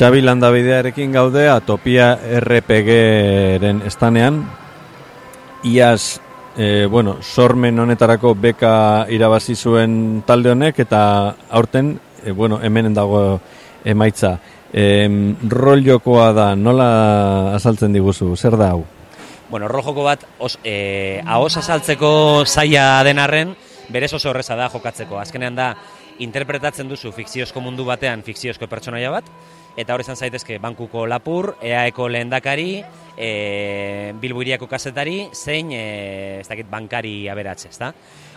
Xabi Landabidearekin gaude Atopia RPG-ren estanean. Iaz, e, bueno, sormen honetarako beka irabazi zuen talde honek eta aurten, e, bueno, hemenen dago emaitza. E, rol jokoa da, nola azaltzen diguzu, zer da hau? Bueno, rol joko bat, os, e, ahos azaltzeko zaila denarren, berez oso horreza da jokatzeko. Azkenean da, interpretatzen duzu fikziozko mundu batean fikziozko pertsonaia bat, eta hori izan zaitezke bankuko lapur, EAeko lehendakari, e, bilbuiriako kasetari, zein e, ez dakit bankari aberatze, ezta?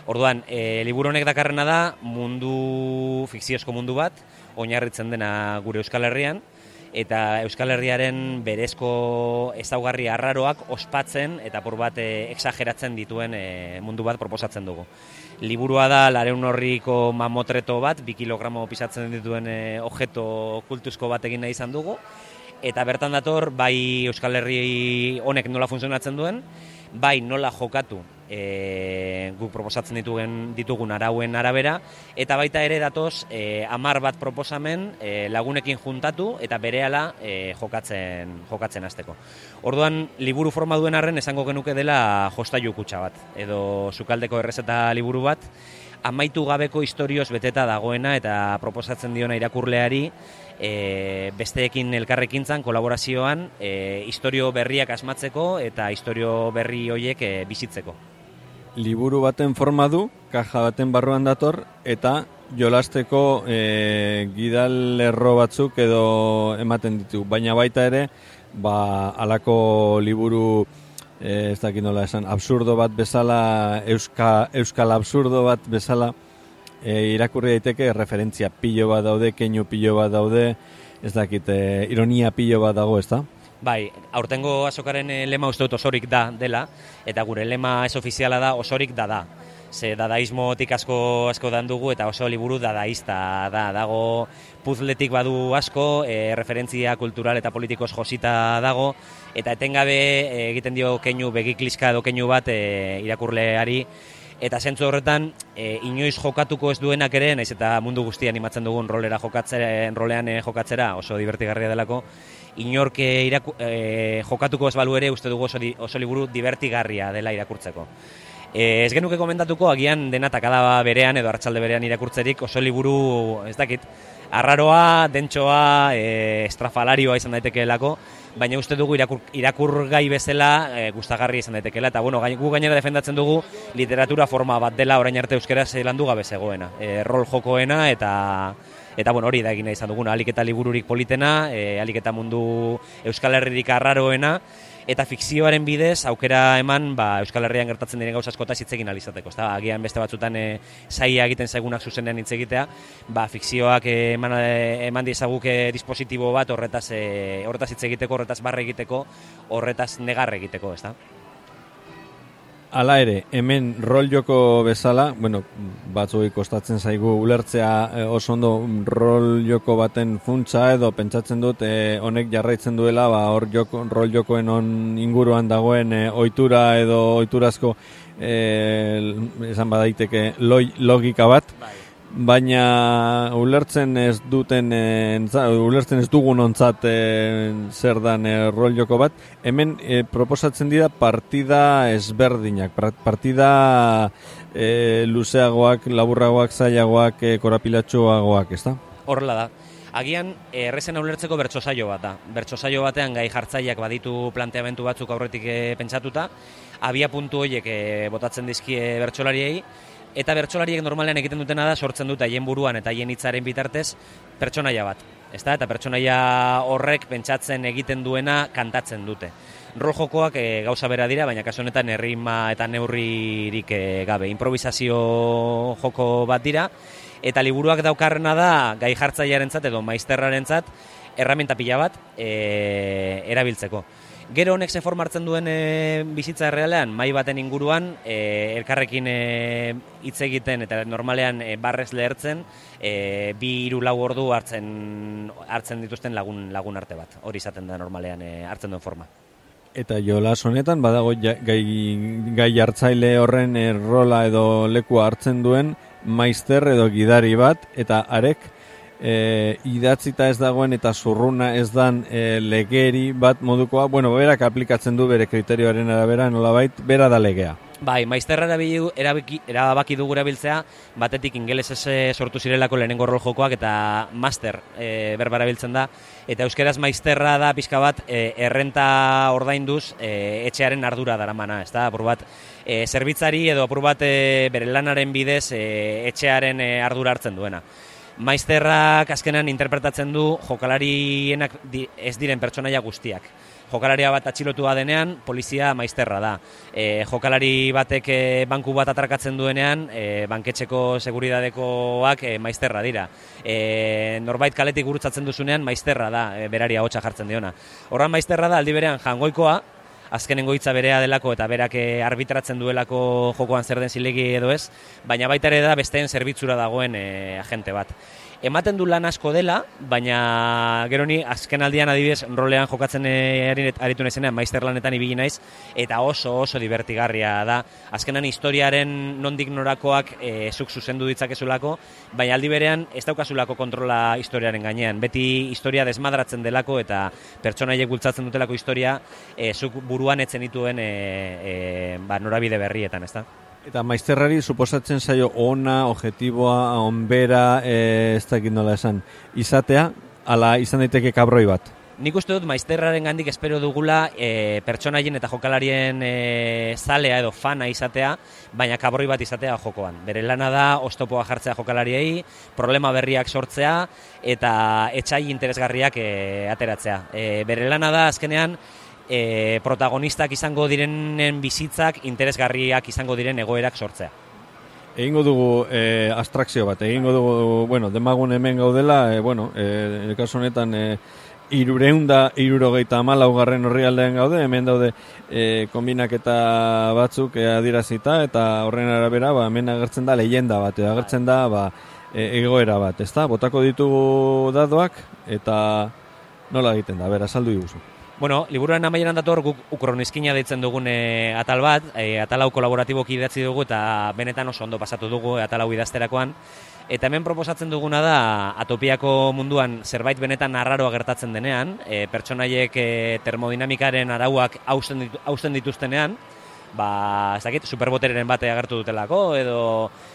Orduan, e, liburu honek dakarrena da mundu, fikziozko mundu bat, oinarritzen dena gure Euskal Herrian, eta Euskal Herriaren berezko ezaugarri arraroak ospatzen eta por bat e, exageratzen dituen e, mundu bat proposatzen dugu liburua da lareun horriko mamotreto bat, bi kilogramo pisatzen dituen e, objeto kultuzko bat egin nahi izan dugu. Eta bertan dator, bai Euskal Herri honek nola funtzionatzen duen, bai nola jokatu e, guk proposatzen ditugen ditugun arauen arabera. Eta baita ere datoz e, amar bat proposamen e, lagunekin juntatu eta berehala e, jokatzen jokatzen hasteko. Orduan liburu forma duen arren esango genuke dela jostailu kutxa bat edo sukaldeko errezeta liburu bat. Amaitu gabeko historioz beteta dagoena eta proposatzen diona irakurleari e, besteekin elkarrekintzan, kolaborazioan, e, historio berriak asmatzeko eta historio berri hoiek e, bizitzeko liburu baten forma du, kaja baten barruan dator, eta jolasteko e, gidal erro batzuk edo ematen ditu. Baina baita ere, ba, alako liburu, e, ez dakit nola esan, absurdo bat bezala, euska, euskal absurdo bat bezala, e, irakurri daiteke referentzia pilo bat daude, keinu pilo bat daude, ez dakit, e, ironia pilo bat dago, ez da? Bai, aurtengo azokaren eh, lema uste dut osorik da dela, eta gure lema ez ofiziala da osorik da da. Ze dadaismotik asko asko dan dugu eta oso liburu dadaista da. Dago puzletik badu asko, e, referentzia kultural eta politikos josita dago, eta etengabe e, egiten dio keinu begikliska edo keinu bat e, irakurleari, eta zentzu horretan e, inoiz jokatuko ez duenak ere, naiz eta mundu guztian animatzen dugun rolera jokatzera, rolean jokatzera oso divertigarria delako, inork iraku, e, jokatuko ez balu ere uste dugu oso, di, oso liburu divertigarria dela irakurtzeko. E, ez genuke komentatuko, agian dena takada berean edo hartzalde berean irakurtzerik oso liburu, ez dakit, arraroa, dentsoa, e, estrafalarioa izan daitekeelako, baina uste dugu irakur, irakurgai bezala e, gustagarri izan daitekeela. Eta bueno, gu gainera defendatzen dugu literatura forma bat dela orain arte euskera landu gabe zegoena. E, rol jokoena eta eta bueno, hori da egin izan duguna, alik eta libururik politena, e, alik eta mundu Euskal Herririk arraroena, eta fikzioaren bidez aukera eman ba, Euskal Herrian gertatzen diren gauza askota hitz egin alizateko, ezta? Agian beste batzutan e, saia egiten zaigunak zuzenean hitz egitea, ba, fikzioak eman eman diezaguke dispositibo bat horretaz e, horretaz hitz egiteko, horretaz barre egiteko, horretaz negar egiteko, ezta? Hala ere, hemen rol joko bezala, bueno, batzuei kostatzen zaigu ulertzea e, oso ondo rol joko baten funtsa edo pentsatzen dut e, honek jarraitzen duela, ba, hor joko, rol jokoen on inguruan dagoen e, ohitura edo ohiturazko e, esan badaiteke logika bat. Bai baina ulertzen ez duten ulertzen ez dugun ontzat zer dan e, rol joko bat hemen e, proposatzen dira partida ezberdinak partida e, luzeagoak laburragoak zailagoak e, korapilatxoagoak ez da? horrela da Agian, errezen ulertzeko bertso saio bat da. Bertso saio batean gai jartzaileak baditu planteamentu batzuk aurretik pentsatuta, abia puntu horiek botatzen dizkie bertsolariei, eta bertsolariek normalean egiten dutena da sortzen dute haien buruan eta haien hitzaren bitartez pertsonaia bat. Ezta? Eta pertsonaia horrek pentsatzen egiten duena kantatzen dute. Rol jokoak e, gauza bera dira, baina kasu honetan errima eta neurririk e, gabe. Improvisazio joko bat dira, eta liburuak daukarrena da gai jartzailearentzat edo maizterrarentzat erramenta pila bat e, erabiltzeko. Gero honek ze formartzen duen e, bizitza errealean, mai baten inguruan, e, elkarrekin e, hitz egiten eta normalean e, barrez lehertzen, e, bi hiru lau ordu hartzen hartzen dituzten lagun lagun arte bat. Hori izaten da normalean e, hartzen duen forma. Eta jolas honetan badago gai, gai hartzaile horren errola edo lekua hartzen duen maizter edo gidari bat eta arek e, idatzita ez dagoen eta zurruna ez dan e, legeri bat modukoa, bueno, berak aplikatzen du bere kriterioaren arabera, nolabait, bera da legea. Bai, maizterra erabaki, erabaki dugu erabiltzea, batetik ingelesez sortu zirelako lehenengo rol jokoak eta master e, berba erabiltzen da. Eta euskeraz maizterra da pixka bat e, errenta ordainduz e, etxearen ardura daramana, ez da? Apur bat, e, zerbitzari edo apur bat e, bere lanaren bidez e, etxearen e, ardura hartzen duena. Maizterrak azkenan interpretatzen du jokalarienak ez diren pertsonaia guztiak jokalaria bat atxilotua denean, polizia maizterra da. E, jokalari batek e, banku bat atrakatzen duenean, e, banketxeko seguridadekoak e, maizterra dira. E, norbait kaletik gurutzatzen duzunean, maizterra da, e, beraria hotxa jartzen diona. Horran maizterra da, aldi berean jangoikoa, azkenengo hitza berea delako eta berak e, arbitratzen duelako jokoan zer den zilegi edo ez, baina baita ere da besteen zerbitzura dagoen e, agente bat ematen du lan asko dela, baina gero ni azken aldian adibidez rolean jokatzen erin aritu naizenean maister lanetan ibili naiz eta oso oso divertigarria da. Azkenan historiaren nondik norakoak e, zuk zuzendu ditzakezulako, baina aldi berean ez daukazulako kontrola historiaren gainean. Beti historia desmadratzen delako eta pertsonaiek bultzatzen dutelako historia e, zuk buruan etzen dituen e, e, ba, norabide berrietan, ezta? Eta maizterrari suposatzen zaio ona, objetiboa, onbera, e, ez dakit nola esan, izatea, ala izan daiteke kabroi bat. Nik uste dut maizterraren gandik espero dugula e, pertsonaien eta jokalarien e, zalea edo fana izatea, baina kabroi bat izatea jokoan. Bere lana da, ostopoa jartzea jokalariei, problema berriak sortzea eta etxai interesgarriak e, ateratzea. E, bere lana da, azkenean, e, protagonistak izango direnen bizitzak interesgarriak izango diren egoerak sortzea. Egingo dugu e, abstrakzio bat, egingo dugu, bueno, demagun hemen gaudela, e, bueno, e, kasu honetan, e, irureunda, irurogeita garren horri aldean gaude, hemen daude e, kombinaketa batzuk e, adirazita, eta horren arabera, ba, hemen agertzen da leyenda bat, e, agertzen da, ba, e, egoera bat, ezta? Botako ditugu dadoak, eta nola egiten da, bera, saldu iguzu. Bueno, liburuaren amaieran dator guk ukronizkina deitzen dugun e, atal bat, e, atal hau kolaboratiboki idatzi dugu eta benetan oso ondo pasatu dugu e, atal hau idazterakoan. Eta hemen proposatzen duguna da atopiako munduan zerbait benetan arraroa gertatzen denean, e, pertsonaiek e, termodinamikaren arauak hausten, ditu, dituztenean, ba, ez dakit, superbotereren bate agertu dutelako, edo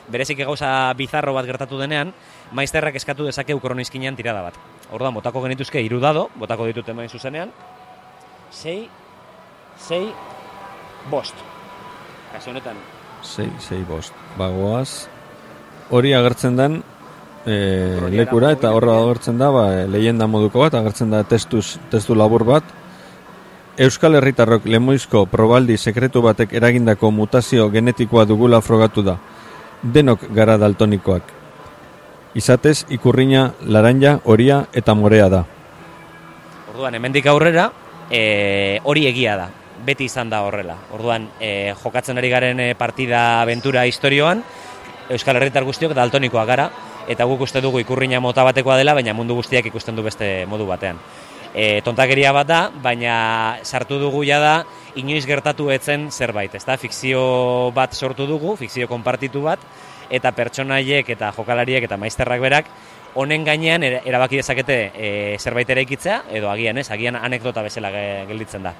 berezik gauza bizarro bat gertatu denean, maizterrak eskatu dezake ukronizkinean tirada bat. Orduan, botako genituzke irudado, botako ditut hemen zuzenean, sei, sei, bost. Kaso honetan. Sei, sei, bost. Bagoaz, hori agertzen den e, lekura eta horra agertzen da, ba, lehenda moduko bat, agertzen da testuz, testu labur bat. Euskal Herritarrok lemoizko probaldi sekretu batek eragindako mutazio genetikoa dugula frogatu da. Denok gara daltonikoak. Izatez, ikurriña, laranja, horia eta morea da. Orduan, hemendik aurrera, e, hori egia da, beti izan da horrela. Orduan, e, jokatzen ari garen e, partida aventura historioan, Euskal Herritar guztiok daltonikoa gara, eta guk uste dugu ikurriña mota batekoa dela, baina mundu guztiak ikusten du beste modu batean. E, tontakeria bat da, baina sartu dugu ja da, inoiz gertatu etzen zerbait, ez da, fikzio bat sortu dugu, fikzio konpartitu bat, eta pertsonaiek eta jokalariek eta maizterrak berak honen gainean erabaki dezakete e, zerbait ere ikitzea, edo agian ez, agian anekdota bezala gelditzen da.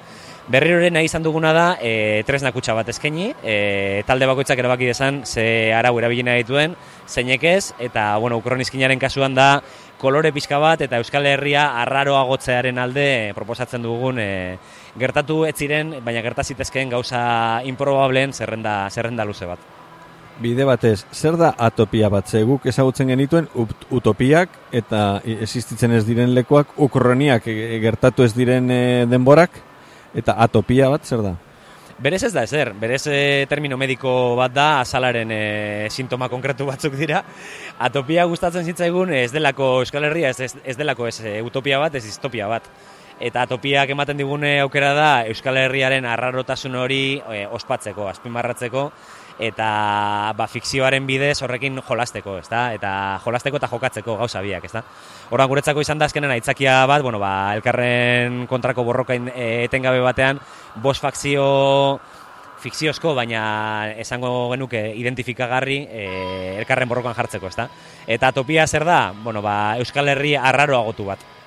Berriro nahi izan duguna da, e, tresna kutsa bat ezkeni, e, talde bakoitzak erabaki dezan, ze arau erabilina dituen, zeinek ez, eta, bueno, ukronizkinaren kasuan da, kolore pixka bat eta Euskal Herria arraroa gotzearen alde proposatzen dugun e, gertatu ez ziren, baina gertazitezkeen gauza improbableen zerrenda, zerrenda luze bat bide batez, zer da atopia bat? Ze guk ezagutzen genituen utopiak eta existitzen ez diren lekuak, ukroniak e, gertatu ez diren e, denborak, eta atopia bat zer da? Berez ez da ezer, berez e, termino mediko bat da, azalaren e, sintoma konkretu batzuk dira. Atopia gustatzen zitzaigun ez delako Euskal Herria, ez, ez, delako ez utopia bat, ez distopia bat. Eta atopiak ematen digune aukera da Euskal Herriaren arrarotasun hori ospatzeko, azpimarratzeko, eta ba, fikzioaren bidez horrekin jolasteko, ezta? Eta jolasteko eta jokatzeko gauza biak, ezta? Horan guretzako izan da azkenen aitzakia bat, bueno, ba, elkarren kontrako borroka e, etengabe batean, bos fakzio fikziozko, baina esango genuke identifikagarri e, elkarren borrokan jartzeko, ezta? Eta topia zer da? Bueno, ba, Euskal Herri arraro agotu bat.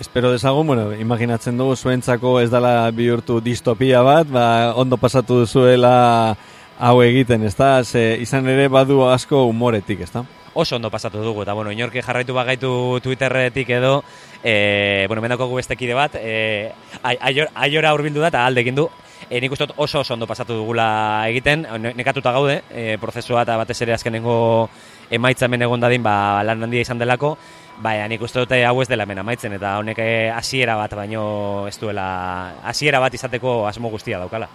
Espero dezagun, bueno, imaginatzen dugu zuentzako ez dala bihurtu distopia bat, ba, ondo pasatu duzuela hau egiten, ezta? Ze izan ere badu asko humoretik, ezta? Oso ondo pasatu dugu, eta bueno, inorke jarraitu bagaitu Twitterretik edo, e, bueno, mendako bestekide bat, e, aiora urbildu da eta alde egin du, e, nik uste oso oso ondo pasatu dugula egiten, nekatuta gaude, e, prozesua eta batez ere azkenengo emaitza hemen egon dadin, ba, lan handia izan delako, Baina, nik uste dute hau ez dela hemen amaitzen, eta honek hasiera bat, baino ez duela, hasiera bat izateko asmo guztia daukala.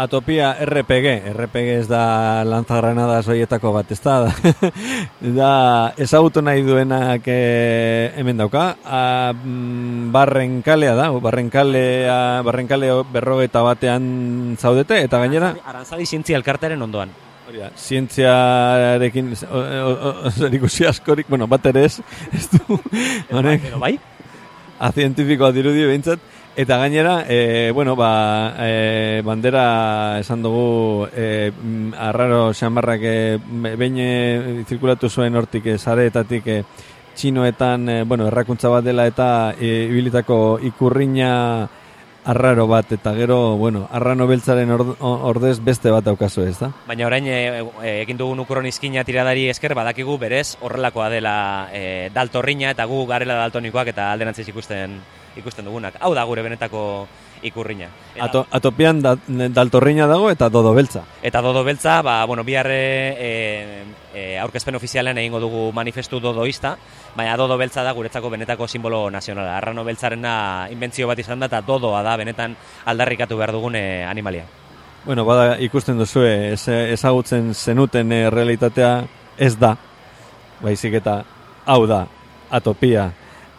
Atopia RPG, RPG ez da lanzagranadas zoietako bat, ez da, da ezagutu nahi duenak e, hemen dauka, a, mm, barren kalea da, barren kalea, barren kalea berrogeta batean zaudete, eta gainera... Arantzadi zientzia elkartaren ondoan. Zientziarekin, zer ikusi askorik, bueno, bat ere ez, ez du, honek, bai? A zientifikoa dirudi behintzat, Eta gainera, e, bueno, ba, e, bandera esan dugu e, arraro xamarrak e, behin zirkulatu zuen hortik e, zareetatik e, txinoetan, e, bueno, errakuntza bat dela eta e, ibilitako ikurriña arraro bat, eta gero, bueno, arrano beltzaren ordez beste bat daukazu ez da? Baina orain, e, egin dugun ukron izkina tiradari esker, badakigu berez horrelakoa dela e, daltorriña eta gu garela daltonikoak eta alderantziz ikusten ikusten dugunak. Hau da gure benetako ikurriña. Ato, atopian da, daltorriña dago eta dodo beltza. Eta dodo beltza, ba, bueno, biharre e, e, aurkezpen ofizialen egingo dugu manifestu dodoista, baina dodo beltza da guretzako benetako simbolo nazionala. Arrano beltzarena inbentzio bat izan da eta dodoa da benetan aldarrikatu behar dugun animalia. Bueno, bada ikusten duzu, ezagutzen zenuten e, realitatea ez da, baizik eta hau da, atopia,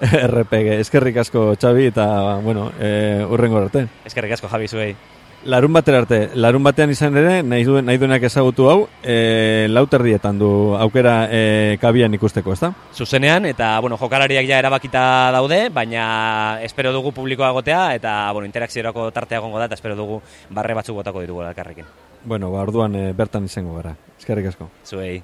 RPG. Eskerrik asko, Xabi, eta, bueno, e, urrengo arte. Eskerrik asko, Javi, zuei. Larun batera arte, larun batean izan ere, nahi, duen, nahi duenak ezagutu hau, e, lauter dietan du aukera e, kabian ikusteko, ezta? Zuzenean, eta, bueno, jokalariak ja erabakita daude, baina espero dugu publikoa gotea, eta, bueno, interakziorako tartea gongo da, eta espero dugu barre batzuk botako ditugu elkarrekin. Bueno, ba, orduan e, bertan izango gara. Eskerrik asko. Zuei.